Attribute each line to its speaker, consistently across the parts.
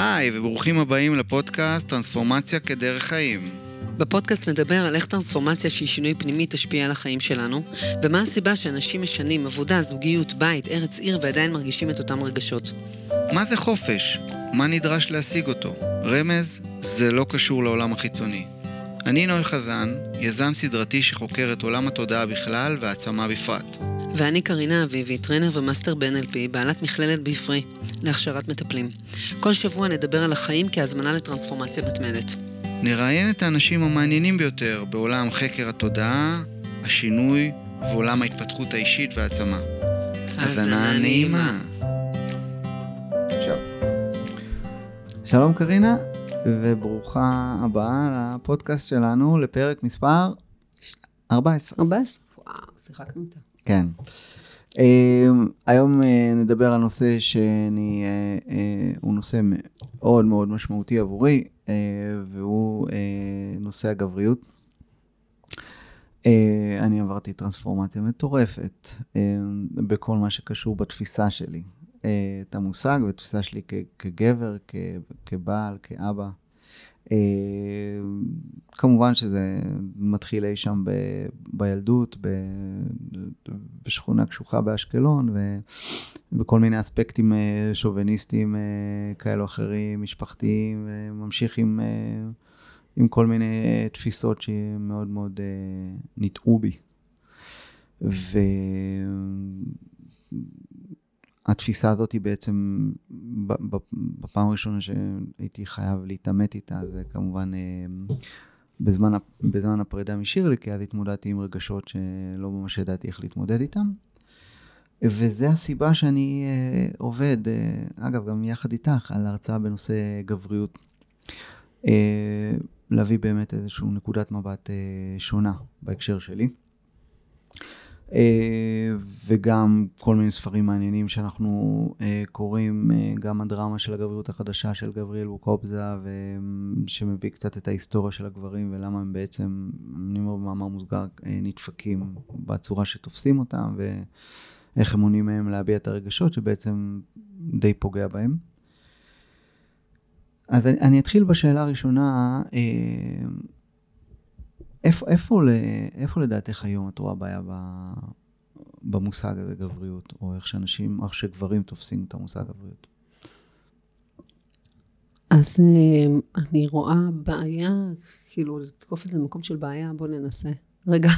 Speaker 1: היי, וברוכים הבאים לפודקאסט טרנספורמציה כדרך חיים.
Speaker 2: בפודקאסט נדבר על איך טרנספורמציה שהיא שינוי פנימי תשפיע על החיים שלנו, ומה הסיבה שאנשים משנים עבודה, זוגיות, בית, ארץ, עיר ועדיין מרגישים את אותם רגשות.
Speaker 1: מה זה חופש? מה נדרש להשיג אותו? רמז, זה לא קשור לעולם החיצוני. אני נוי חזן, יזם סדרתי שחוקר את עולם התודעה בכלל והעצמה בפרט.
Speaker 2: ואני קרינה אביבי, trainer ו master ב-NLP, בעלת מכללת בעפרי, להכשרת מטפלים. כל שבוע נדבר על החיים כהזמנה לטרנספורמציה מתמדת.
Speaker 1: נראיין את האנשים המעניינים ביותר בעולם חקר התודעה, השינוי ועולם ההתפתחות האישית והעצמה. האזנה נעימה. שלום קרינה, וברוכה הבאה לפודקאסט שלנו לפרק מספר 14.
Speaker 2: 14? וואו, שיחקנו אותה.
Speaker 1: כן. Uh, היום uh, נדבר על נושא שאני, uh, uh, הוא נושא מאוד מאוד משמעותי עבורי, והוא נושא הגבריות. אני עברתי טרנספורמציה מטורפת בכל מה שקשור בתפיסה שלי. את המושג והתפיסה שלי כגבר, כבעל, כאבא. Uh, כמובן שזה מתחיל אי שם ב, בילדות, ב, בשכונה קשוחה באשקלון, ובכל מיני אספקטים uh, שוביניסטיים uh, כאלו אחרים, משפחתיים, וממשיך עם, עם כל מיני תפיסות שמאוד מאוד ניטעו בי. ו... התפיסה הזאת היא בעצם, בפעם הראשונה שהייתי חייב להתעמת איתה, זה כמובן אה, בזמן, בזמן הפרידה משירלי, כי אז התמודדתי עם רגשות שלא ממש ידעתי איך להתמודד איתם. וזה הסיבה שאני אה, עובד, אה, אגב, גם יחד איתך, על הרצאה בנושא גבריות. להביא באמת איזושהי נקודת מבט שונה בהקשר שלי. אה, וגם כל מיני ספרים מעניינים שאנחנו אה, קוראים, אה, גם הדרמה של הגבריות החדשה של גבריאל בוקובזה, שמביא קצת את ההיסטוריה של הגברים ולמה הם בעצם, אני אומר במאמר מוסגר, נדפקים בצורה שתופסים אותם, ואיך הם מונעים מהם להביע את הרגשות שבעצם די פוגע בהם. אז אני, אני אתחיל בשאלה הראשונה, איפה, איפה, איפה לדעתך היום את רואה בעיה במושג הזה גבריות, או איך שאנשים, איך שגברים תופסים את המושג גבריות?
Speaker 2: אז אה, אני רואה בעיה, כאילו, לתקוף את זה במקום של בעיה, בוא ננסה. רגע.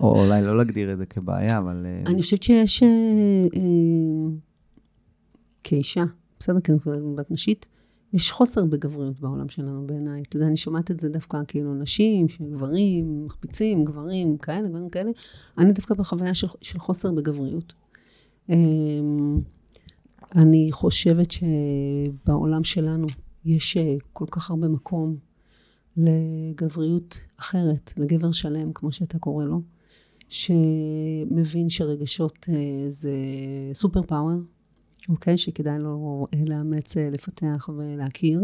Speaker 1: או אולי לא להגדיר את זה כבעיה, אבל...
Speaker 2: אה, אני חושבת שיש, אה, כאישה, בסדר, כנקודת נשית, יש חוסר בגבריות בעולם שלנו בעיניי. אתה יודע, אני שומעת את זה דווקא כאילו נשים, גברים, מחפיצים, גברים, כאלה, דברים כאלה. אני דווקא בחוויה של, של חוסר בגבריות. אמ, אני חושבת שבעולם שלנו יש אה, כל כך הרבה מקום לגבריות אחרת, לגבר שלם, כמו שאתה קורא לו, שמבין שרגשות אה, זה סופר פאוור, אוקיי? שכדאי לו אה, לאמץ, אה, לפתח ולהכיר.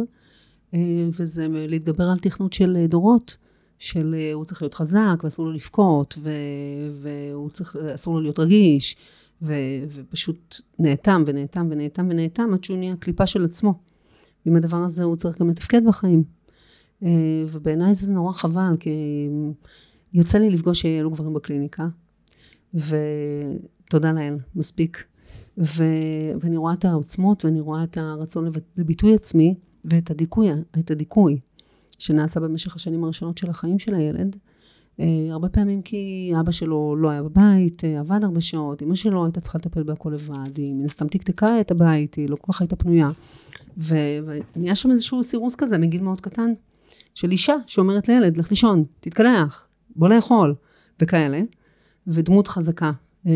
Speaker 2: אה, וזה להתגבר על תכנות של דורות, של הוא צריך להיות חזק ואסור לו לבכות, והוא צריך, אסור לו להיות רגיש, ו, ופשוט נאטם ונאטם ונאטם ונאטם עד שהוא נהיה קליפה של עצמו. ועם הדבר הזה הוא צריך גם לתפקד בחיים. ובעיניי זה נורא חבל, כי יוצא לי לפגוש גברים בקליניקה, ותודה לאל, מספיק. ו, ואני רואה את העוצמות ואני רואה את הרצון לביטוי עצמי ואת הדיכוי, את הדיכוי שנעשה במשך השנים הראשונות של החיים של הילד. Uh, הרבה פעמים כי אבא שלו לא היה בבית, uh, עבד הרבה שעות, אמא שלו הייתה צריכה לטפל בהכל לבד, היא מן הסתם תקתקה את הבית, היא לא כל כך הייתה פנויה. ונהיה שם איזשהו סירוס כזה מגיל מאוד קטן, של אישה שאומרת לילד, לך לישון, תתקלח, בוא לאכול, וכאלה. ודמות חזקה אה,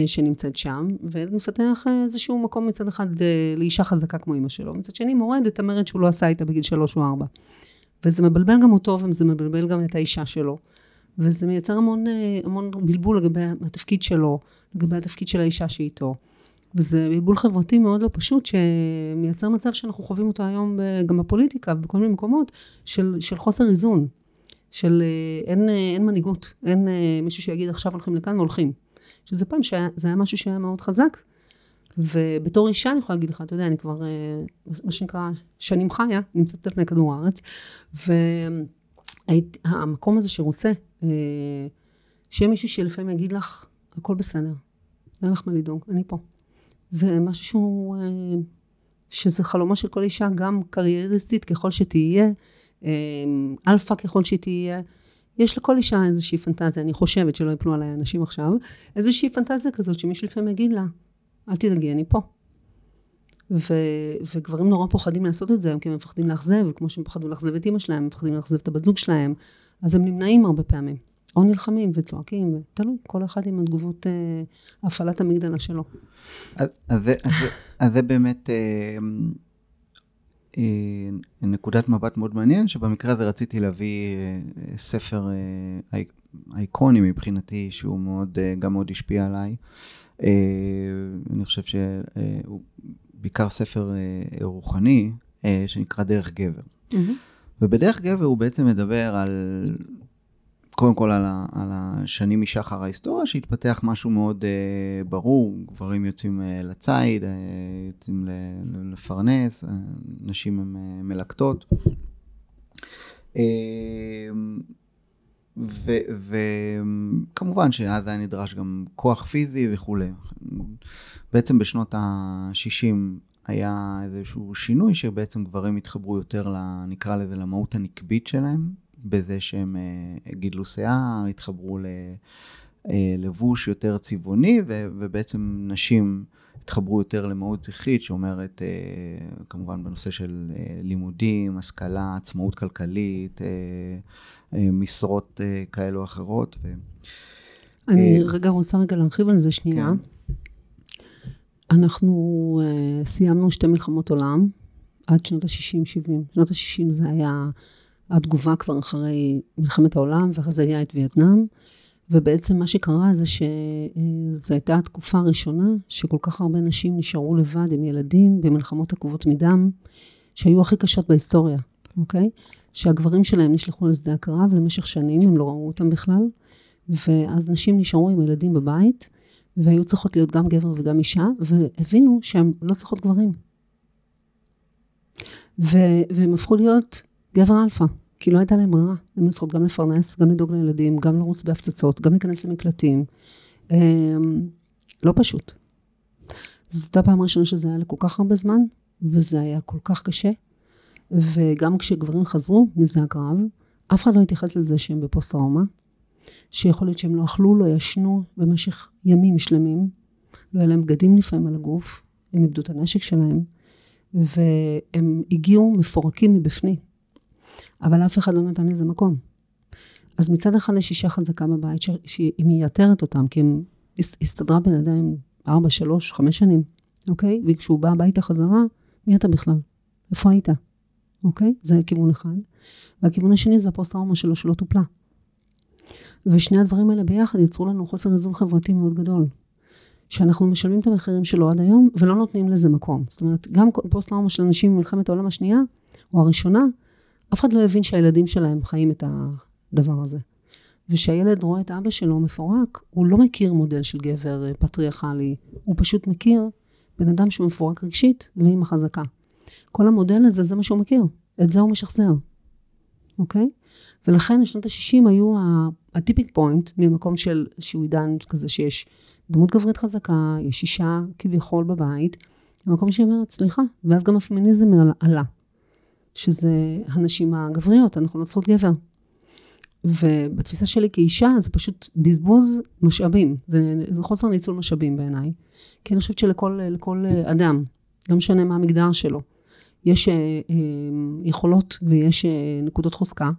Speaker 2: שנמצאת שם, וילד מפתח אה, איזשהו מקום מצד אחד אה, לאישה חזקה כמו אימא שלו, מצד שני מורד את המרד שהוא לא עשה איתה בגיל שלוש או ארבע. וזה מבלבל גם אותו וזה מבלבל גם את האישה שלו. וזה מייצר המון, המון בלבול לגבי התפקיד שלו, לגבי התפקיד של האישה שאיתו. וזה בלבול חברתי מאוד לא פשוט, שמייצר מצב שאנחנו חווים אותו היום גם בפוליטיקה, בכל מיני מקומות, של, של חוסר איזון. של אין, אין מנהיגות, אין מישהו שיגיד עכשיו הולכים לכאן והולכים. שזה פעם שזה היה משהו שהיה מאוד חזק. ובתור אישה אני יכולה להגיד לך, אתה יודע, אני כבר, אה, מה שנקרא, שנים חיה, נמצאת על פני כדור הארץ, והמקום הזה שרוצה, אה, שיהיה מישהו שלפעמים יגיד לך, הכל בסדר, אין לך מה לדאוג, אני פה. זה משהו שהוא, אה, שזה חלומה של כל אישה, גם קרייריסטית ככל שתהיה, אלפא ככל שתהיה. יש לכל אישה איזושהי פנטזיה, אני חושבת שלא יפלו עליי אנשים עכשיו, איזושהי פנטזיה כזאת שמישהו לפעמים יגיד לה, אל תדאגי, אני פה. ו, וגברים נורא פוחדים לעשות את זה, כי הם מפחדים לאכזב, כמו שהם פחדו לאכזב את אימא שלהם, הם מפחדים לאכזב את הבת זוג שלהם, אז הם נמנעים הרבה פעמים. או נלחמים וצועקים, תלוי, כל אחד עם התגובות, אה, הפעלת המגדלה שלו.
Speaker 1: אז, אז, אז, אז זה באמת אה, נקודת מבט מאוד מעניין, שבמקרה הזה רציתי להביא אה, ספר אה, אייקוני מבחינתי, שהוא מאוד, אה, גם מאוד השפיע עליי. אני חושב שהוא בעיקר ספר רוחני, שנקרא דרך גבר. Mm-hmm. ובדרך גבר הוא בעצם מדבר על, קודם כל על, ה, על השנים משחר ההיסטוריה, שהתפתח משהו מאוד uh, ברור, גברים יוצאים uh, לציד, uh, יוצאים לפרנס, uh, נשים הן uh, מלקטות. Uh, וכמובן שאז היה נדרש גם כוח פיזי וכולי. בעצם בשנות ה-60 היה איזשהו שינוי שבעצם גברים התחברו יותר, ל, נקרא לזה, למהות הנקבית שלהם, בזה שהם uh, גידלו שיער, התחברו ללבוש אה, יותר צבעוני, ובעצם נשים התחברו יותר למהות זכרית, שאומרת, uh, כמובן בנושא של לימודים, השכלה, עצמאות כלכלית, משרות כאלו או אחרות.
Speaker 2: אני רגע רוצה רגע להרחיב על זה שנייה. כן. אנחנו סיימנו שתי מלחמות עולם עד שנות ה-60-70. שנות ה-60 זה היה התגובה כבר אחרי מלחמת העולם, ואחרי זה היה את וייטנאם. ובעצם מה שקרה זה שזו הייתה התקופה הראשונה שכל כך הרבה נשים נשארו לבד עם ילדים במלחמות עקובות מדם, שהיו הכי קשות בהיסטוריה, אוקיי? שהגברים שלהם נשלחו לשדה הקרב למשך שנים, הם לא ראו אותם בכלל, ואז נשים נשארו עם הילדים בבית, והיו צריכות להיות גם גבר וגם אישה, והבינו שהן לא צריכות גברים. והם הפכו להיות גבר אלפא, כי לא הייתה להם ברירה. הן צריכות גם לפרנס, גם לדאוג לילדים, גם לרוץ בהפצצות, גם להיכנס למקלטים. אמ, לא פשוט. זאת הייתה פעם ראשונה שזה היה לכל כך הרבה זמן, וזה היה כל כך קשה. וגם כשגברים חזרו משדה הקרב, אף אחד לא התייחס לזה שהם בפוסט-טראומה, שיכול להיות שהם לא אכלו, לא ישנו במשך ימים שלמים, לא היה להם בגדים לפעמים על הגוף, הם איבדו את הנשק שלהם, והם הגיעו מפורקים מבפנים. אבל אף אחד לא נתן לזה מקום. אז מצד אחד יש אישה חזקה בבית, שהיא מייתרת אותם, כי היא הסתדרה אדם 4, 3, 5 שנים, אוקיי? וכשהוא בא הביתה חזרה, מי אתה בכלל? איפה היית? אוקיי? זה כיוון אחד. והכיוון השני זה הפוסט-טראומה שלו שלא טופלה. ושני הדברים האלה ביחד יצרו לנו חוסר איזון חברתי מאוד גדול. שאנחנו משלמים את המחירים שלו עד היום, ולא נותנים לזה מקום. זאת אומרת, גם פוסט-טראומה של אנשים במלחמת העולם השנייה, או הראשונה, אף אחד לא הבין שהילדים שלהם חיים את הדבר הזה. וכשהילד רואה את אבא שלו מפורק, הוא לא מכיר מודל של גבר אה, פטריארכלי, הוא פשוט מכיר בן אדם שהוא מפורק רגשית ואימא חזקה. כל המודל הזה, זה מה שהוא מכיר, את זה הוא משחזר, אוקיי? ולכן שנות ה-60 היו הטיפינג פוינט ממקום של שהוא עידן כזה שיש דמות גברית חזקה, יש אישה כביכול בבית, במקום שהיא אומרת, סליחה, ואז גם הפמיניזם עלה. שזה הנשים הגבריות, אנחנו לא צריכות גבר. ובתפיסה שלי כאישה זה פשוט בזבוז משאבים, זה, זה חוסר ניצול משאבים בעיניי. כי אני חושבת שלכל אדם, לא משנה מה המגדר שלו, יש אה, אה, יכולות ויש אה, נקודות חוזקה,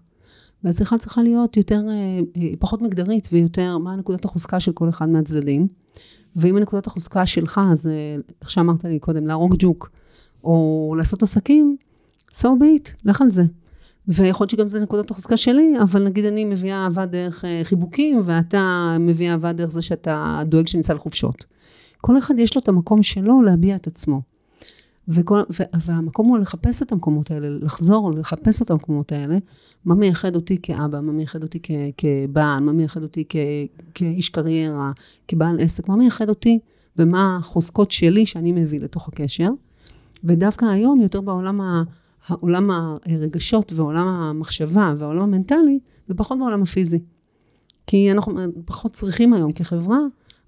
Speaker 2: והשיחה צריכה להיות יותר, אה, פחות מגדרית ויותר מה נקודת החוזקה של כל אחד מהצדדים. ואם הנקודת החוזקה שלך, אז איך שאמרת לי קודם, להרוג ג'וק, או לעשות עסקים, so be it, לך על זה. ויכול להיות שגם זה נקודת החוזקה שלי, אבל נגיד אני מביאה אהבה דרך אה, חיבוקים, ואתה מביא אהבה דרך זה שאתה דואג שניסע לחופשות. כל אחד יש לו את המקום שלו להביע את עצמו. וכל, ו, והמקום הוא לחפש את המקומות האלה, לחזור, לחפש את המקומות האלה. מה מייחד אותי כאבא, מה מייחד אותי כבעל, מה מייחד אותי כ, כאיש קריירה, כבעל עסק, מה מייחד אותי ומה החוזקות שלי שאני מביא לתוך הקשר. ודווקא היום, יותר בעולם ה... העולם הרגשות ועולם המחשבה והעולם המנטלי, ופחות בעולם הפיזי. כי אנחנו פחות צריכים היום כחברה,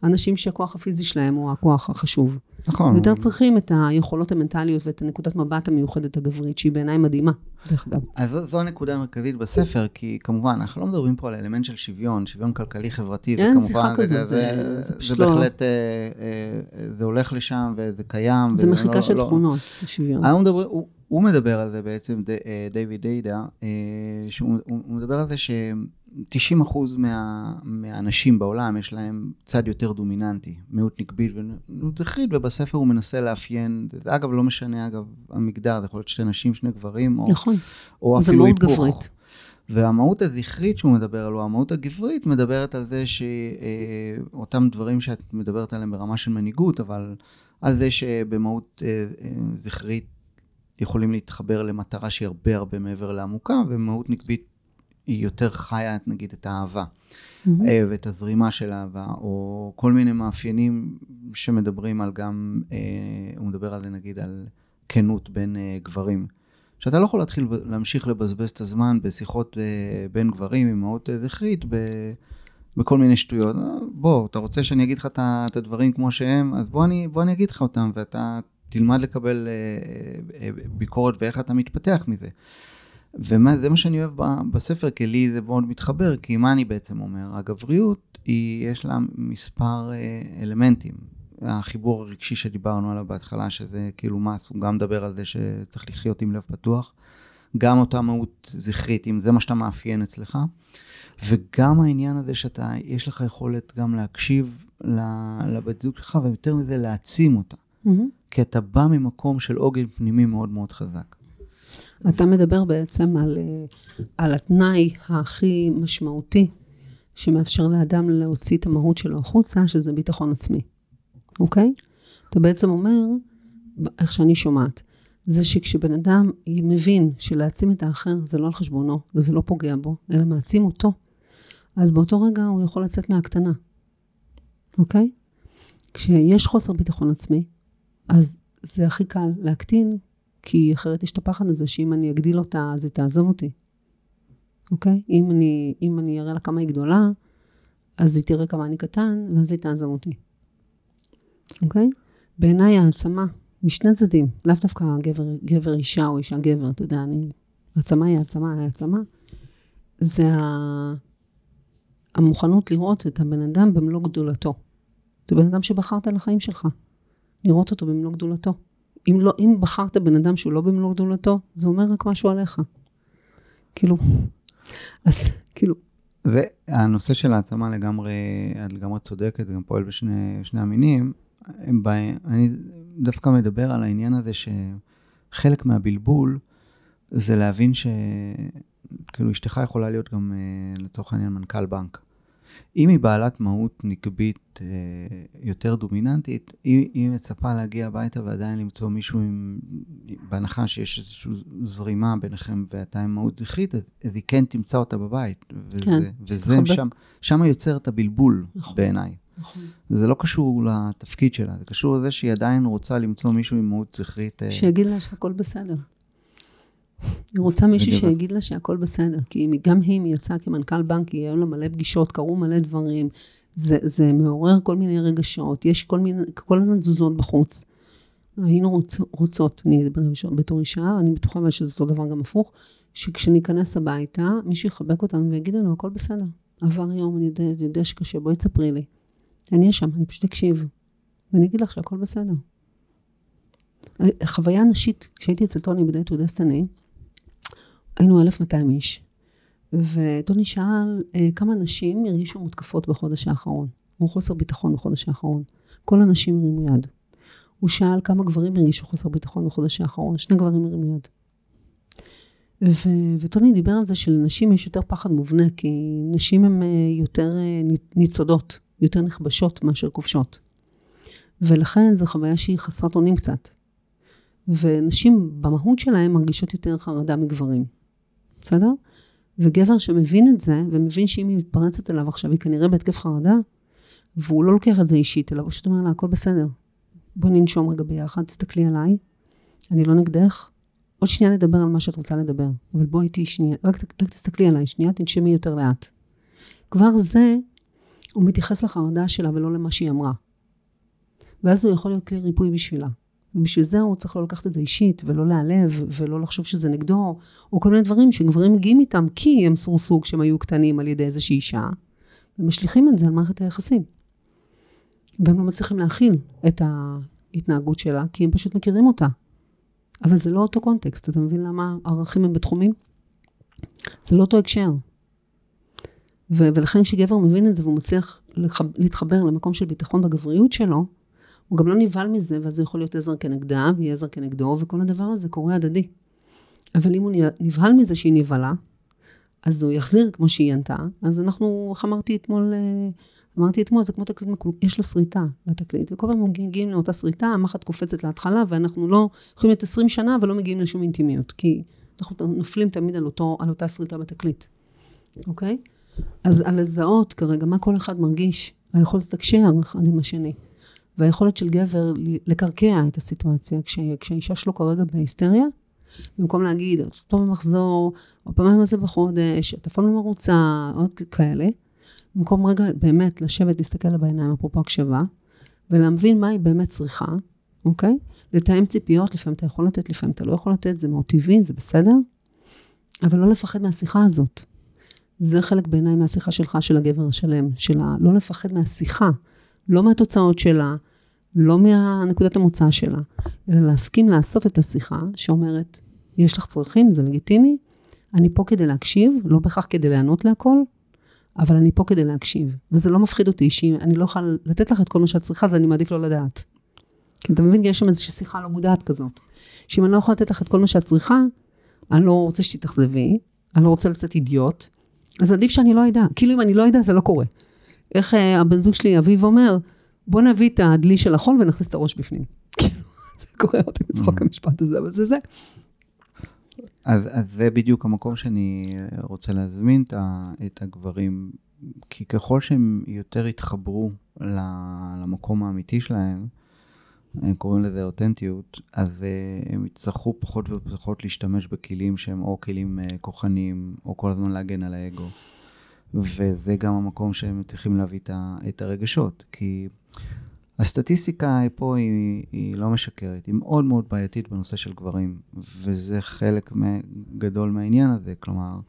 Speaker 2: אנשים שהכוח הפיזי שלהם הוא הכוח החשוב.
Speaker 1: נכון.
Speaker 2: יותר צריכים את היכולות המנטליות ואת הנקודת מבט המיוחדת הגברית, שהיא בעיניי מדהימה, דרך אגב.
Speaker 1: אז זו, זו הנקודה המרכזית בספר, כי כמובן, אנחנו לא מדברים פה על אלמנט של שוויון, שוויון כלכלי-חברתי, זה כמובן,
Speaker 2: כזאת,
Speaker 1: זה,
Speaker 2: זה-
Speaker 1: זה,
Speaker 2: זה
Speaker 1: זה, זה
Speaker 2: לא-
Speaker 1: בהחלט, אה, אה, זה הולך לשם וזה קיים.
Speaker 2: זה מחיקה
Speaker 1: לא-
Speaker 2: של
Speaker 1: לא-
Speaker 2: תכונות, השוויון.
Speaker 1: הוא מדבר, הוא, הוא מדבר על זה בעצם, אה, דיוויד דיידה, אה, שהוא הוא הוא מדבר על זה ש-90% מה, מהאנשים בעולם יש להם צד יותר דומיננטי, מיעוט נקבית ומיעוט זכרית, ובספר הוא מנסה לאפיין, זה אגב לא משנה אגב המגדר, זה יכול להיות שתי נשים, שני גברים, או,
Speaker 2: נכון.
Speaker 1: או אפילו היפוך.
Speaker 2: גברית.
Speaker 1: והמהות הזכרית שהוא מדבר עליה, המהות הגברית, מדברת על זה שאותם דברים שאת מדברת עליהם ברמה של מנהיגות, אבל על זה שבמהות אה, אה, זכרית יכולים להתחבר למטרה שהיא הרבה הרבה מעבר לעמוקה, ומהות נקבית היא יותר חיה, נגיד, את האהבה. אה, ואת הזרימה של אהבה, או כל מיני מאפיינים שמדברים על גם, אה, הוא מדבר על זה נגיד על כנות בין אה, גברים. שאתה לא יכול להתחיל להמשיך לבזבז את הזמן בשיחות אה, בין גברים עם מהות אה, זכרית, ב... בכל מיני שטויות. אה, בוא, אתה רוצה שאני אגיד לך את הדברים כמו שהם, אז בוא אני, בוא אני אגיד לך אותם, ואתה תלמד לקבל ביקורת ואיך אתה מתפתח מזה. וזה מה שאני אוהב בספר, כי לי זה מאוד מתחבר, כי מה אני בעצם אומר? הגבריות, היא, יש לה מספר אה, אלמנטים. החיבור הרגשי שדיברנו עליו בהתחלה, שזה כאילו מס, הוא גם מדבר על זה שצריך לחיות עם לב פתוח. גם אותה מהות זכרית, אם זה מה שאתה מאפיין אצלך. וגם העניין הזה שאתה, יש לך יכולת גם להקשיב לבת זוג שלך, ויותר מזה להעצים אותה.
Speaker 2: מהמם.
Speaker 1: כי אתה בא ממקום של עוגן פנימי מאוד מאוד חזק.
Speaker 2: אתה מדבר בעצם על, אה, על התנאי הכי משמעותי שמאפשר לאדם להוציא את המהות שלו החוצה, שזה ביטחון עצמי, אוקיי? אתה בעצם אומר, איך שאני שומעת, זה שכשבן אדם מבין שלהעצים את האחר זה לא על חשבונו וזה לא פוגע בו, אלא מעצים אותו, אז באותו רגע הוא יכול לצאת מהקטנה, אוקיי? כשיש חוסר ביטחון עצמי, אז זה הכי קל להקטין, כי אחרת יש את הפחד הזה שאם אני אגדיל אותה, אז היא תעזוב אותי. אוקיי? אם אני, אם אני אראה לה כמה היא גדולה, אז היא תראה כמה אני קטן, ואז היא תעזוב אותי. אוקיי? בעיניי העצמה, משני צדדים, לאו דווקא גבר, גבר אישה או אישה גבר, אתה יודע, אני... העצמה היא העצמה, העצמה. זה ה... המוכנות לראות את הבן אדם במלוא גדולתו. זה בן אדם שבחרת לחיים שלך. לראות אותו במלוא גדולתו. אם, לא, אם בחרת בן אדם שהוא לא במלוא גדולתו, זה אומר רק משהו עליך. כאילו, אז כאילו,
Speaker 1: והנושא של העצמה לגמרי, את לגמרי צודקת, גם פועל בשני שני המינים. בא- אני דווקא מדבר על העניין הזה שחלק מהבלבול זה להבין שכאילו אשתך יכולה להיות גם אה, לצורך העניין מנכ"ל בנק. אם היא בעלת מהות נקבית אה, יותר דומיננטית, היא, היא מצפה להגיע הביתה ועדיין למצוא מישהו עם, בהנחה שיש איזושהי זרימה ביניכם ואתה עם מהות זכרית, אז, אז היא כן תמצא אותה בבית. וזה,
Speaker 2: כן,
Speaker 1: וזה שם יוצר את הבלבול
Speaker 2: נכון.
Speaker 1: בעיניי.
Speaker 2: נכון.
Speaker 1: זה לא קשור לתפקיד שלה, זה קשור לזה שהיא עדיין רוצה למצוא מישהו עם מהות זכרית. אה,
Speaker 2: שיגיד לה שהכל בסדר. היא רוצה מישהו
Speaker 1: בדיוק.
Speaker 2: שיגיד לה שהכל בסדר, כי גם היא, אם היא יצאה כמנכ"ל בנק, היו לה מלא פגישות, קרו מלא דברים, זה, זה מעורר כל מיני רגשות, יש כל מיני, כל הזמן תזוזות בחוץ. היינו רוצ, רוצות, אני אדבר בתור אישה, אני בטוחה אבל שזה אותו דבר גם הפוך, שכשניכנס הביתה, מישהו יחבק אותנו ויגיד לנו, הכל בסדר. עבר יום, אני יודע, אני יודע שקשה, בואי תספרי לי. אני אהיה שם, אני פשוט אקשיב. ואני אגיד לך שהכל בסדר. חוויה נשית, כשהייתי אצל טוני to Destiny, היינו 1,200 איש, וטוני שאל אה, כמה נשים הרגישו מותקפות בחודש האחרון, או חוסר ביטחון בחודש האחרון. כל הנשים הרימו יד. הוא שאל כמה גברים הרגישו חוסר ביטחון בחודש האחרון, שני גברים הרימו יד. ו- וטוני דיבר על זה שלנשים יש יותר פחד מובנה, כי נשים הן אה, יותר אה, ניצודות, יותר נכבשות מאשר כובשות. ולכן זו חוויה שהיא חסרת אונים קצת. ונשים במהות שלהם מרגישות יותר חרדה מגברים. בסדר? וגבר שמבין את זה, ומבין שאם היא מתפרצת אליו עכשיו, היא כנראה בהתקף חרדה, והוא לא לוקח את זה אישית, אלא פשוט אומר לה, הכל בסדר. בואי ננשום רגע ביחד, תסתכלי עליי, אני לא נגדך, עוד שנייה נדבר על מה שאת רוצה לדבר, אבל בואי איתי שנייה, רק, רק תסתכלי עליי, שנייה, תנשמי יותר לאט. כבר זה, הוא מתייחס לחרדה שלה ולא למה שהיא אמרה. ואז הוא יכול להיות כלי ריפוי בשבילה. ובשביל זה הוא צריך לא לקחת את זה אישית, ולא להיעלב, ולא לחשוב שזה נגדו, או כל מיני דברים שגברים מגיעים איתם כי הם סורסוג שהם היו קטנים על ידי איזושהי אישה, ומשליכים את זה על מערכת היחסים. והם לא מצליחים להכיל את ההתנהגות שלה, כי הם פשוט מכירים אותה. אבל זה לא אותו קונטקסט, אתה מבין למה הערכים הם בתחומים? זה לא אותו הקשר. ו- ולכן כשגבר מבין את זה והוא מצליח להתחבר למקום של ביטחון בגבריות שלו, הוא גם לא נבהל מזה, ואז הוא יכול להיות עזר כנגדה, ויהיה עזר כנגדו, וכל הדבר הזה קורה הדדי. אבל אם הוא נבהל מזה שהיא נבהלה, אז הוא יחזיר כמו שהיא ענתה. אז אנחנו, איך אמרתי אתמול, אה, אמרתי אתמול, זה כמו תקליט מקול, יש לו שריטה לתקליט, וכל פעם מגיעים לאותה שריטה, המחט קופצת להתחלה, ואנחנו לא יכולים להיות 20 שנה ולא מגיעים לשום אינטימיות, כי אנחנו נופלים תמיד על, אותו, על אותה שריטה בתקליט, אוקיי? אז על לזהות כרגע מה כל אחד מרגיש, היכולת לתקשר אחד עם השני. והיכולת של גבר לקרקע את הסיטואציה, כש, כשהאישה שלו כרגע בהיסטריה, במקום להגיד, טוב במחזור, או פעמיים הזה בחודש, את אף פעם לא מרוצה, עוד כאלה, במקום רגע באמת לשבת, להסתכל לה בעיניים, אפרופו הקשבה, ולהבין מה היא באמת צריכה, אוקיי? לתאם ציפיות, לפעמים אתה יכול לתת, לפעמים אתה לא יכול לתת, זה מאוד טבעי, זה בסדר, אבל לא לפחד מהשיחה הזאת. זה חלק בעיניי מהשיחה שלך, של הגבר השלם, של ה... לא לפחד מהשיחה, לא מהתוצאות שלה, לא מהנקודת המוצא שלה, אלא להסכים לעשות את השיחה שאומרת, יש לך צרכים, זה לגיטימי, אני פה כדי להקשיב, לא בהכרח כדי לענות להכל, אבל אני פה כדי להקשיב. וזה לא מפחיד אותי שאני לא יכולה לתת לך את כל מה שאת צריכה, אז אני מעדיף לא לדעת. כי אתה מבין, יש שם איזושהי שיחה לא מודעת כזאת. שאם אני לא יכולה לתת לך את כל מה שאת צריכה, אני לא רוצה שתתאכזבי, אני לא רוצה לצאת אידיוט, אז עדיף שאני לא אדע. כאילו אם אני לא אדע, זה לא קורה. איך uh, הבן זוג שלי, אביב, אומר, בוא נביא את הדלי של החול ונכניס את הראש בפנים. כאילו, זה קורה אותי לצחוק mm. המשפט הזה, אבל זה זה.
Speaker 1: אז, אז זה בדיוק המקום שאני רוצה להזמין את הגברים, כי ככל שהם יותר יתחברו למקום האמיתי שלהם, קוראים לזה אותנטיות, אז אה, הם יצטרכו פחות ופחות להשתמש בכלים שהם או כלים אה, כוחניים, או כל הזמן להגן על האגו. וזה גם המקום שהם צריכים להביא את הרגשות, כי הסטטיסטיקה פה היא, היא לא משקרת, היא מאוד מאוד בעייתית בנושא של גברים, וזה חלק גדול מהעניין הזה, כלומר,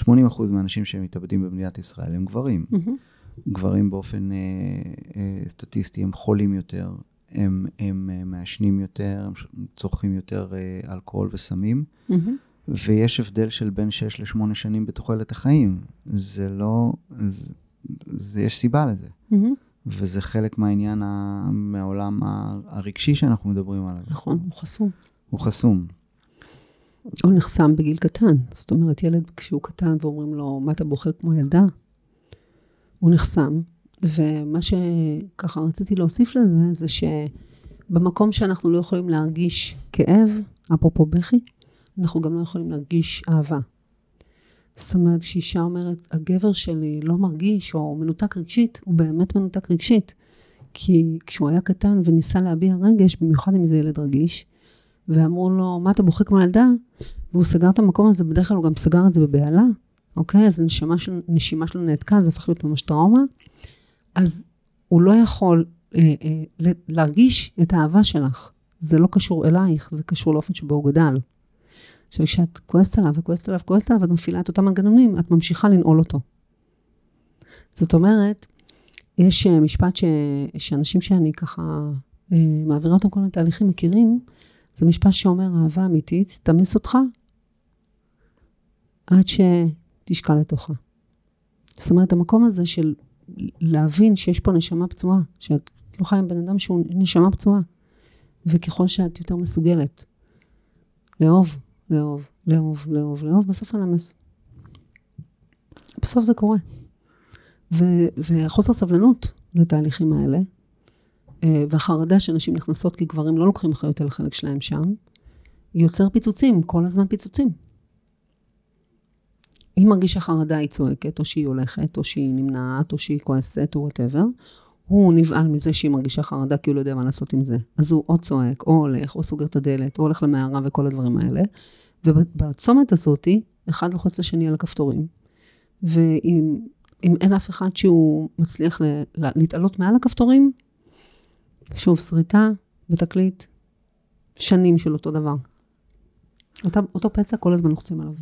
Speaker 1: 80% מהאנשים שמתאבדים במדינת ישראל הם גברים. Mm-hmm. גברים באופן אה, אה, סטטיסטי הם חולים יותר, הם, הם אה, מעשנים יותר, הם צורכים יותר אה, אלכוהול וסמים, mm-hmm. ויש הבדל של בין 6 ל-8 שנים בתוחלת החיים. זה לא, זה, זה, יש סיבה לזה. Mm-hmm. וזה חלק מהעניין, ה, מהעולם הרגשי שאנחנו מדברים עליו.
Speaker 2: נכון, הוא חסום.
Speaker 1: הוא חסום.
Speaker 2: הוא נחסם בגיל קטן. זאת אומרת, ילד כשהוא קטן ואומרים לו, מה אתה בוחר כמו ילדה? הוא נחסם. ומה שככה רציתי להוסיף לזה, זה שבמקום שאנחנו לא יכולים להרגיש כאב, אפרופו בכי, אנחנו גם לא יכולים להרגיש אהבה. זאת אומרת, כשאישה אומרת, הגבר שלי לא מרגיש או מנותק רגשית, הוא באמת מנותק רגשית. כי כשהוא היה קטן וניסה להביע רגש, במיוחד אם זה ילד רגיש, ואמרו לו, מה אתה בוכה כמו ילדה? והוא סגר את המקום הזה, בדרך כלל הוא גם סגר את זה בבהלה, אוקיי? אז הנשימה של, שלו נעתקה, זה הפך להיות ממש טראומה. אז הוא לא יכול אה, אה, להרגיש את האהבה שלך. זה לא קשור אלייך, זה קשור לאופן שבו הוא גדל. עכשיו, כשאת כועסת עליו וכועסת עליו וכועסת עליו, ואת מפעילה את אותם מנגנונים, את ממשיכה לנעול אותו. זאת אומרת, יש אה, משפט ש... שאנשים שאני ככה אה, מעבירה אותם כל מיני תהליכים מכירים, זה משפט שאומר, אהבה אמיתית תמיס אותך עד שתשקע לתוכה. זאת אומרת, המקום הזה של להבין שיש פה נשמה פצועה, שאת לא חיה עם בן אדם שהוא נשמה פצועה, וככל שאת יותר מסוגלת לאהוב לאהוב, לאהוב, לאהוב, לאהוב, בסוף אני אמס. בסוף זה קורה. ו- וחוסר סבלנות לתהליכים האלה, אה, והחרדה שנשים נכנסות כי גברים לא לוקחים אחריות על החלק שלהם שם, יוצר פיצוצים, כל הזמן פיצוצים. אם מרגישה חרדה היא צועקת, או שהיא הולכת, או שהיא נמנעת, או שהיא כועסת, או וואטאבר, הוא נבהל מזה שהיא מרגישה חרדה כי הוא לא יודע מה לעשות עם זה. אז הוא או צועק, או הולך, או סוגר את הדלת, או הולך למערה וכל הדברים האלה. ובצומת הזאתי, אחד לוחץ לשני על הכפתורים. ואם אין אף אחד שהוא מצליח ל, ל, להתעלות מעל הכפתורים, שוב, שריטה ותקליט, שנים של אותו דבר. אותה, אותו פצע כל הזמן לוחצים עליו.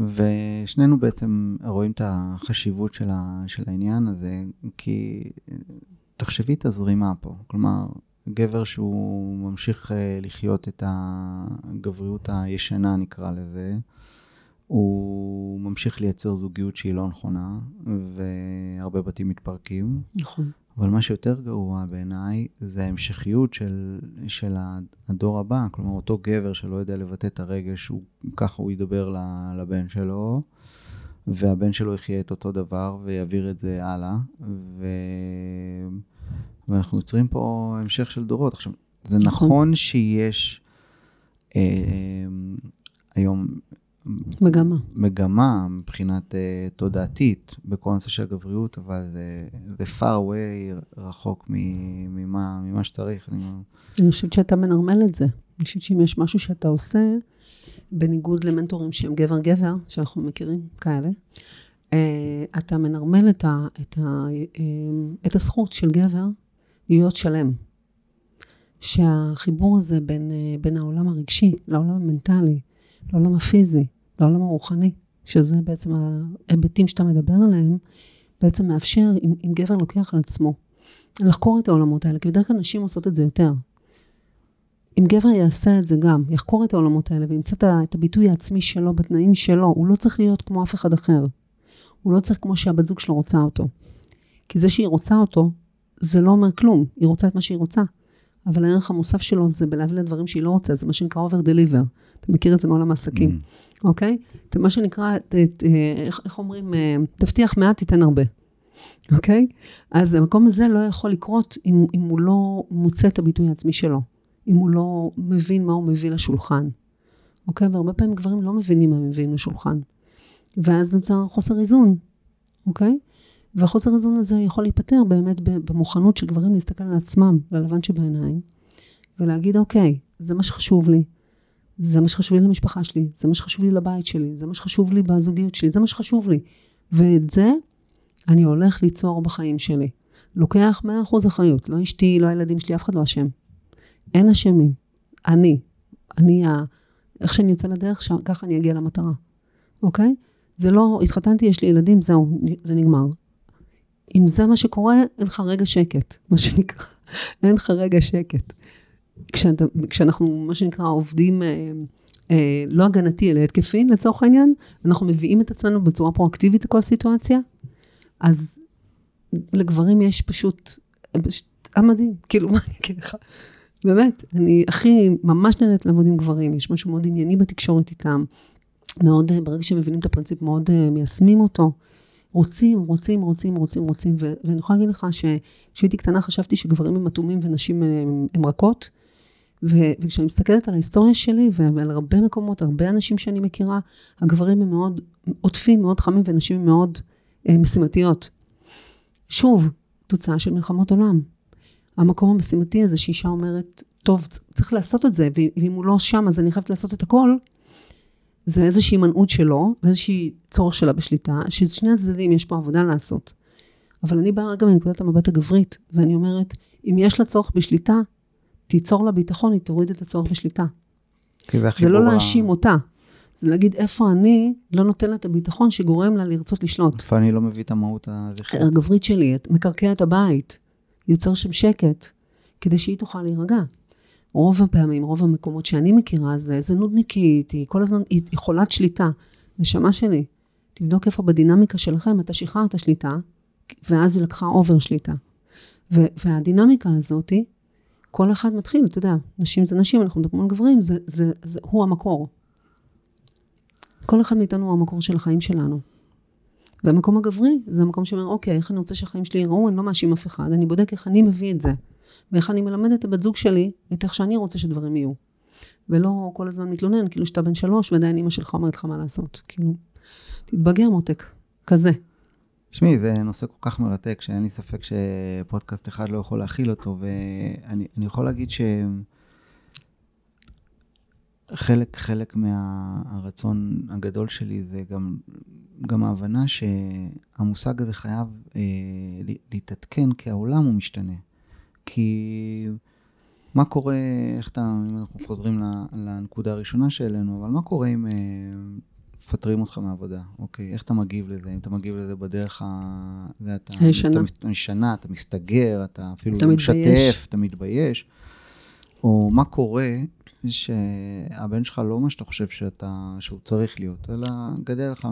Speaker 1: ושנינו בעצם רואים את החשיבות של, ה, של העניין הזה, כי תחשבי את הזרימה פה. כלומר, גבר שהוא ממשיך אה, לחיות את הגבריות הישנה, נקרא לזה, הוא ממשיך לייצר זוגיות שהיא לא נכונה, והרבה בתים מתפרקים.
Speaker 2: נכון.
Speaker 1: אבל מה שיותר גרוע בעיניי, זה ההמשכיות של, של הדור הבא. כלומר, אותו גבר שלא יודע לבטא את הרגש, הוא, ככה הוא ידבר לבן שלו, והבן שלו יחיה את אותו דבר ויעביר את זה הלאה. ו... ואנחנו יוצרים פה המשך של דורות. עכשיו, זה נכון, נכון שיש אה, היום
Speaker 2: מגמה.
Speaker 1: מגמה מבחינת uh, תודעתית בכל הנושא של הגבריות, אבל זה, זה far away רחוק ממה, ממה שצריך. אני...
Speaker 2: אני חושבת שאתה מנרמל את זה. אני חושבת שאם יש משהו שאתה עושה, בניגוד למנטורים שהם גבר-גבר, שאנחנו מכירים כאלה, uh, אתה מנרמל את, ה, את, ה, uh, את הזכות של גבר להיות שלם. שהחיבור הזה בין, uh, בין העולם הרגשי לעולם המנטלי, לעולם הפיזי, לעולם הרוחני, שזה בעצם ההיבטים שאתה מדבר עליהם, בעצם מאפשר, אם, אם גבר לוקח על עצמו, לחקור את העולמות האלה, כי בדרך כלל נשים עושות את זה יותר. אם גבר יעשה את זה גם, יחקור את העולמות האלה וימצא את הביטוי העצמי שלו בתנאים שלו, הוא לא צריך להיות כמו אף אחד אחר. הוא לא צריך כמו שהבת זוג שלו רוצה אותו. כי זה שהיא רוצה אותו, זה לא אומר כלום, היא רוצה את מה שהיא רוצה. אבל הערך המוסף שלו זה בלהביא לדברים שהיא לא רוצה, זה מה שנקרא over deliver. אתה מכיר את זה מעולם העסקים, mm. אוקיי? זה מה שנקרא, ת, ת, איך, איך אומרים, אה, תבטיח מעט, תיתן הרבה. אוקיי? אז המקום הזה לא יכול לקרות אם, אם הוא לא מוצא את הביטוי העצמי שלו, אם הוא לא מבין מה הוא מביא לשולחן. אוקיי? והרבה פעמים גברים לא מבינים מה הם מביאים לשולחן. ואז נוצר חוסר איזון, אוקיי? והחוסר איזון הזה יכול להיפתר באמת במוכנות של גברים להסתכל על עצמם, ללבן שבעיניים, ולהגיד, אוקיי, זה מה שחשוב לי, זה מה שחשוב לי למשפחה שלי, זה מה שחשוב לי לבית שלי, זה מה שחשוב לי בזוגיות שלי, זה מה שחשוב לי. ואת זה אני הולך ליצור בחיים שלי. לוקח 100% אחריות, לא אשתי, לא הילדים שלי, אף אחד לא אשם. אין אשמים. אני, אני, ה... איך שאני יוצא לדרך, ש... ככה אני אגיע למטרה, אוקיי? זה לא, התחתנתי, יש לי ילדים, זהו, זה נגמר. אם זה מה שקורה, אין לך רגע שקט, מה שנקרא. אין לך רגע שקט. כשאתה, כשאנחנו, מה שנקרא, עובדים אה, אה, לא הגנתי, אלא התקפי, לצורך העניין, אנחנו מביאים את עצמנו בצורה פרואקטיבית לכל סיטואציה, אז לגברים יש פשוט, פשוט המדהים, כאילו, מה אני אגיד לך? באמת, אני הכי ממש נהנית לעבוד עם גברים, יש משהו מאוד ענייני בתקשורת איתם, מאוד, אה, ברגע שהם מבינים את הפרינציפ, מאוד uh, מיישמים אותו. רוצים, רוצים, רוצים, רוצים, רוצים, ו- ואני יכולה להגיד לך שכשהייתי קטנה חשבתי שגברים הם אטומים ונשים הם, הם רכות, ו- וכשאני מסתכלת על ההיסטוריה שלי ועל הרבה מקומות, הרבה אנשים שאני מכירה, הגברים הם מאוד עוטפים, מאוד חמים, ונשים הם מאוד אה, משימתיות. שוב, תוצאה של מלחמות עולם. המקום המשימתי הזה שאישה אומרת, טוב, צריך לעשות את זה, ואם הוא לא שם אז אני חייבת לעשות את הכל, זה איזושהי הימנעות שלו, ואיזושהי צורך שלה בשליטה, ששני הצדדים יש פה עבודה לעשות. אבל אני באה רגע מנקודת המבט הגברית, ואני אומרת, אם יש לה צורך בשליטה, תיצור לה ביטחון, היא תוריד את הצורך בשליטה. זה לא להאשים אותה, זה להגיד איפה אני לא נותן לה את הביטחון שגורם לה לרצות לשלוט.
Speaker 1: איפה אני לא מביא את המהות הזכרת.
Speaker 2: הגברית שלי, את מקרקע את הבית, יוצר שם שקט, כדי שהיא תוכל להירגע. רוב הפעמים, רוב המקומות שאני מכירה, זה איזה נודניקית, היא כל הזמן, היא חולת שליטה. נשמה שלי, תבדוק איפה בדינמיקה שלכם אתה שחררת השליטה, ואז היא לקחה אובר שליטה. והדינמיקה הזאתי, כל אחד מתחיל, אתה יודע, נשים זה נשים, אנחנו מדברים על גברים, זה, זה, זה, הוא המקור. כל אחד מאיתנו הוא המקור של החיים שלנו. והמקום הגברי זה המקום שאומר, אוקיי, איך אני רוצה שהחיים שלי יראו, אני לא מאשים אף אחד, אני בודק איך אני מביא את זה. ואיך אני מלמד את הבת זוג שלי, את איך שאני רוצה שדברים יהיו. ולא כל הזמן מתלונן, כאילו שאתה בן שלוש ועדיין אימא שלך אומרת לך מה לעשות. כאילו, תתבגר מותק, כזה.
Speaker 1: תשמעי, זה נושא כל כך מרתק, שאין לי ספק שפודקאסט אחד לא יכול להכיל אותו, ואני אני יכול להגיד שחלק, חלק מהרצון הגדול שלי זה גם, גם ההבנה שהמושג הזה חייב אה, להתעדכן, כי העולם הוא משתנה. כי מה קורה, איך אתה, אם אנחנו חוזרים לנקודה הראשונה שהעלינו, אבל מה קורה אם... אה, מפטרים אותך מהעבודה, אוקיי? איך אתה מגיב לזה? אם אתה מגיב לזה בדרך ה... זה אתה...
Speaker 2: הישנה.
Speaker 1: אתה משנה, אתה מסתגר, אתה אפילו אתה לא משתף, אתה מתבייש. או מה קורה שהבן שלך לא מה שאתה חושב שאתה, שהוא צריך להיות, אלא גדל לך,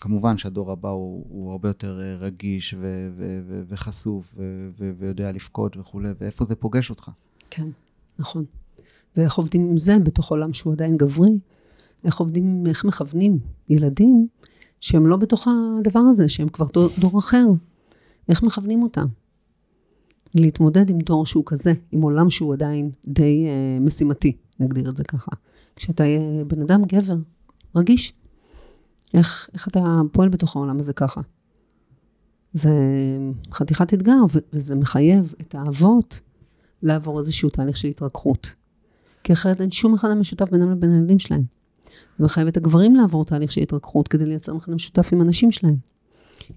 Speaker 1: כמובן שהדור הבא הוא, הוא הרבה יותר אה, רגיש ו, ו, ו, וחשוף ו, ו, ויודע לבכות וכולי, ואיפה זה פוגש אותך.
Speaker 2: כן, נכון. ואיך עובדים עם זה בתוך עולם שהוא עדיין גברי, איך עובדים, איך מכוונים ילדים שהם לא בתוך הדבר הזה, שהם כבר דור, דור אחר. איך מכוונים אותם? להתמודד עם דור שהוא כזה, עם עולם שהוא עדיין די uh, משימתי, נגדיר את זה ככה. כשאתה uh, בן אדם גבר, רגיש, איך, איך אתה פועל בתוך העולם הזה ככה? זה חתיכת אתגר, וזה מחייב את האבות לעבור איזשהו תהליך של התרככות. כי אחרת אין שום אחד המשותף בינם לבין הילדים שלהם. זה מחייב את הגברים לעבור תהליך של התרככות כדי לייצר מכנה משותף עם הנשים שלהם.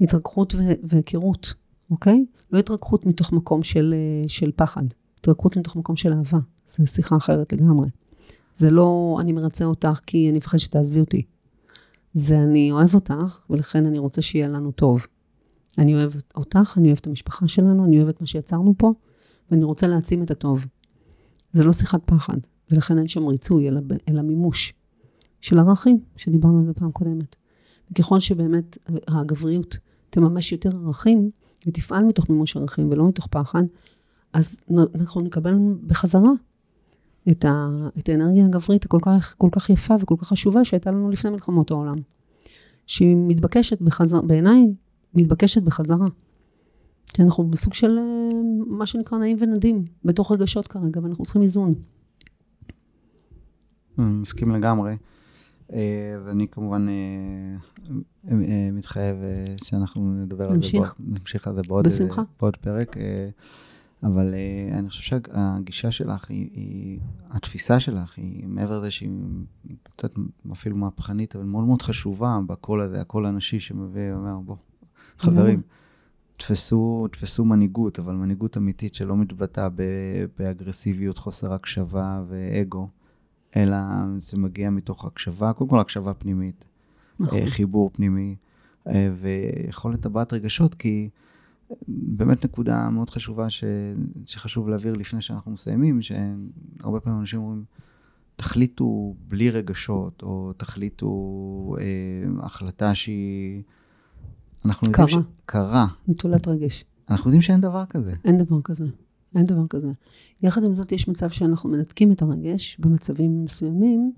Speaker 2: התרככות והיכרות, אוקיי? לא התרככות מתוך מקום של, אה, של פחד, התרככות מתוך מקום של אהבה. זו שיחה אחרת לגמרי. זה לא אני מרצה אותך כי אני מפחד שתעזבי אותי. זה אני אוהב אותך, ולכן אני רוצה שיהיה לנו טוב. אני אוהב אותך, אני אוהב את המשפחה שלנו, אני אוהב את מה שיצרנו פה, ואני רוצה להעצים את הטוב. זה לא שיחת פחד, ולכן אין שם ריצוי, אלא, אלא מימוש. של ערכים, שדיברנו על זה פעם קודמת. וככל שבאמת הגבריות תממש יותר ערכים, ותפעל מתוך מימוש ערכים ולא מתוך פחד, אז אנחנו נקבל בחזרה את, ה, את האנרגיה הגברית הכל כך, כל כך יפה וכל כך חשובה שהייתה לנו לפני מלחמות העולם. שהיא מתבקשת בחזרה, בעיניי, מתבקשת בחזרה. כי אנחנו בסוג של אה, מה שנקרא נעים ונדים, בתוך רגשות כרגע, ואנחנו צריכים איזון.
Speaker 1: מסכים לגמרי. אה, ואני כמובן אה, אה, מתחייב שאנחנו נדבר. על זה, נמשיך על זה בעוד. בעוד פרק. אבל אני חושב שהגישה שלך, היא, היא, התפיסה שלך, היא מעבר לזה שהיא קצת אפילו מהפכנית, אבל מאוד מאוד חשובה בקול הזה, הקול הנשי שמביא, אומר, בוא, חברים, תפסו, תפסו מנהיגות, אבל מנהיגות אמיתית שלא מתבטאה באגרסיביות, חוסר הקשבה ואגו. אלא זה מגיע מתוך הקשבה, קודם כל הקשבה פנימית, נכון. אה, חיבור פנימי, אה, ויכולת הבעת רגשות, כי באמת נקודה מאוד חשובה ש... שחשוב להעביר לפני שאנחנו מסיימים, שהרבה פעמים אנשים אומרים, תחליטו בלי רגשות, או תחליטו אה, החלטה שהיא... אנחנו
Speaker 2: קרה.
Speaker 1: יודעים ש... קרה.
Speaker 2: נטולת רגש.
Speaker 1: אנחנו יודעים שאין דבר כזה.
Speaker 2: אין דבר כזה. אין דבר כזה. יחד עם זאת, יש מצב שאנחנו מנתקים את הרגש במצבים מסוימים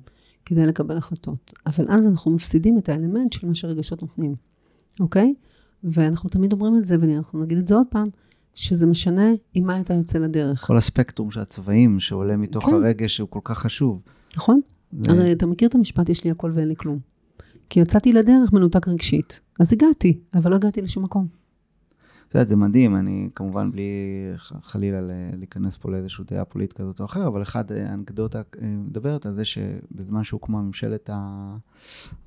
Speaker 2: כדי לקבל החלטות. אבל אז אנחנו מפסידים את האלמנט של מה שרגשות נותנים, אוקיי? ואנחנו תמיד אומרים את זה, ואנחנו נגיד את זה עוד פעם, שזה משנה עם מה אתה יוצא לדרך.
Speaker 1: כל הספקטרום של הצבעים שעולה מתוך כן. הרגש הוא כל כך חשוב.
Speaker 2: נכון. זה... הרי אתה מכיר את המשפט, יש לי הכל ואין לי כלום. כי יצאתי לדרך מנותק רגשית. אז הגעתי, אבל לא הגעתי לשום מקום.
Speaker 1: את יודעת, זה מדהים, אני כמובן בלי חלילה להיכנס פה לאיזושהי דעה פוליטית כזאת או אחרת, אבל אחד האנקדוטה אה, מדברת על זה שבזמן שהוקמה ממשלת, ה...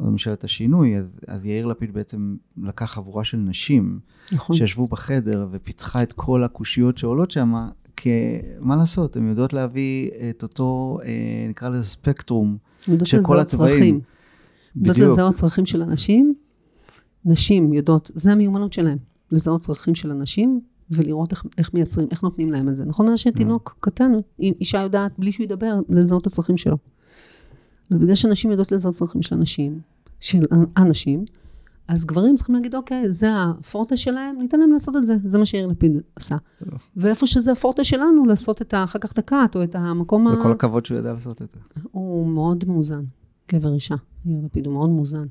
Speaker 1: ממשלת השינוי, אז, אז יאיר לפיד בעצם לקח חבורה של נשים, נכון. שישבו בחדר ופיצחה את כל הקושיות שעולות שם, כי מה לעשות, הן יודעות להביא את אותו, אה, נקרא לזה ספקטרום של כל הצבעים.
Speaker 2: יודעות לזהות צרכים של אנשים, נשים יודעות, זה המיומנות שלהם. לזהות צרכים של אנשים ולראות איך, איך מייצרים, איך נותנים להם את זה. נכון? אז שתינוק mm. קטן, אישה יודעת, בלי שהוא ידבר, לזהות את הצרכים שלו. אז בגלל שנשים יודעות לזהות צרכים של אנשים, של אנשים, אז גברים צריכים להגיד, אוקיי, זה הפורטה שלהם, ניתן להם לעשות את זה. זה מה שיאיר לפיד עשה. ואיפה שזה הפורטה שלנו, לעשות את, אחר כך את הקאט, או את המקום
Speaker 1: ה... וכל הכבוד שהוא ידע לעשות את זה.
Speaker 2: הוא מאוד מאוזן, גבר אישה. יאיר לפיד הוא מאוד מאוזן.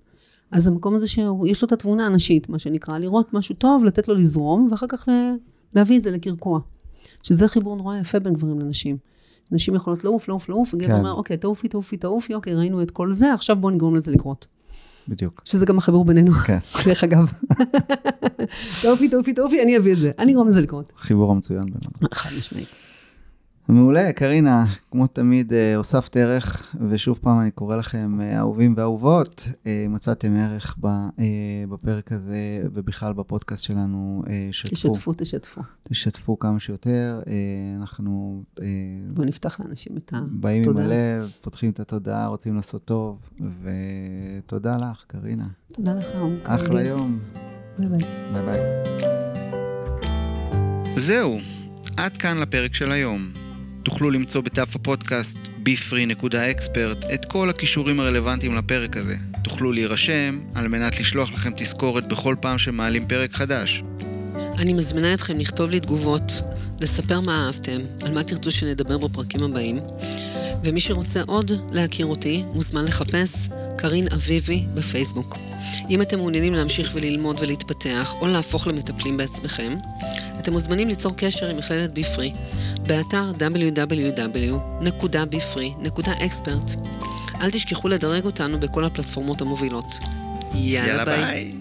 Speaker 2: אז המקום הזה שיש לו את התבונה הנשית, מה שנקרא, לראות משהו טוב, לתת לו לזרום, ואחר כך להביא את זה לקרקוע. שזה חיבור נורא יפה בין גברים לנשים. נשים יכולות לעוף, לעוף, לעוף, וגבר כן. אומר, אוקיי, תעופי, תעופי, תעופי, אוקיי, ראינו את כל זה, עכשיו בואו נגרום לזה לקרות.
Speaker 1: בדיוק.
Speaker 2: שזה גם החיבור בינינו,
Speaker 1: כן.
Speaker 2: דרך אגב. תעופי, תעופי, תעופי, אני אביא את זה. אני אגרום לזה לקרות.
Speaker 1: חיבור המצוין בינינו.
Speaker 2: חד משמעית.
Speaker 1: מעולה, קרינה, כמו תמיד אה, הוספת ערך, ושוב פעם אני קורא לכם אה, אהובים ואהובות, אה, מצאתם ערך ב, בפרק הזה ובכלל בפודקאסט שלנו, שתפו,
Speaker 2: תשתפו, תשתפו.
Speaker 1: תשתפו כמה שיותר, אנחנו
Speaker 2: בואו נפתח לאנשים את
Speaker 1: באים עם
Speaker 2: התודעה.
Speaker 1: הלב, פותחים את התודעה, רוצים לעשות טוב, ותודה לך, קרינה.
Speaker 2: תודה לך, אור.
Speaker 1: אחלה יום,
Speaker 2: ביי ביי.
Speaker 1: ביי ביי.
Speaker 3: זהו, עד כאן לפרק של היום. תוכלו למצוא בדף הפודקאסט bfree.expert את כל הקישורים הרלוונטיים לפרק הזה. תוכלו להירשם על מנת לשלוח לכם תזכורת בכל פעם שמעלים פרק חדש.
Speaker 2: אני מזמינה אתכם לכתוב לי תגובות, לספר מה אהבתם, על מה תרצו שנדבר בפרקים הבאים, ומי שרוצה עוד להכיר אותי, מוזמן לחפש קרין אביבי בפייסבוק. אם אתם מעוניינים להמשיך וללמוד ולהתפתח, או להפוך למטפלים בעצמכם, אתם מוזמנים ליצור קשר עם מכללת ביפרי באתר www.bfree.expert. אל תשכחו לדרג אותנו בכל הפלטפורמות המובילות. יאללה,
Speaker 3: יאללה
Speaker 2: ביי.
Speaker 3: ביי.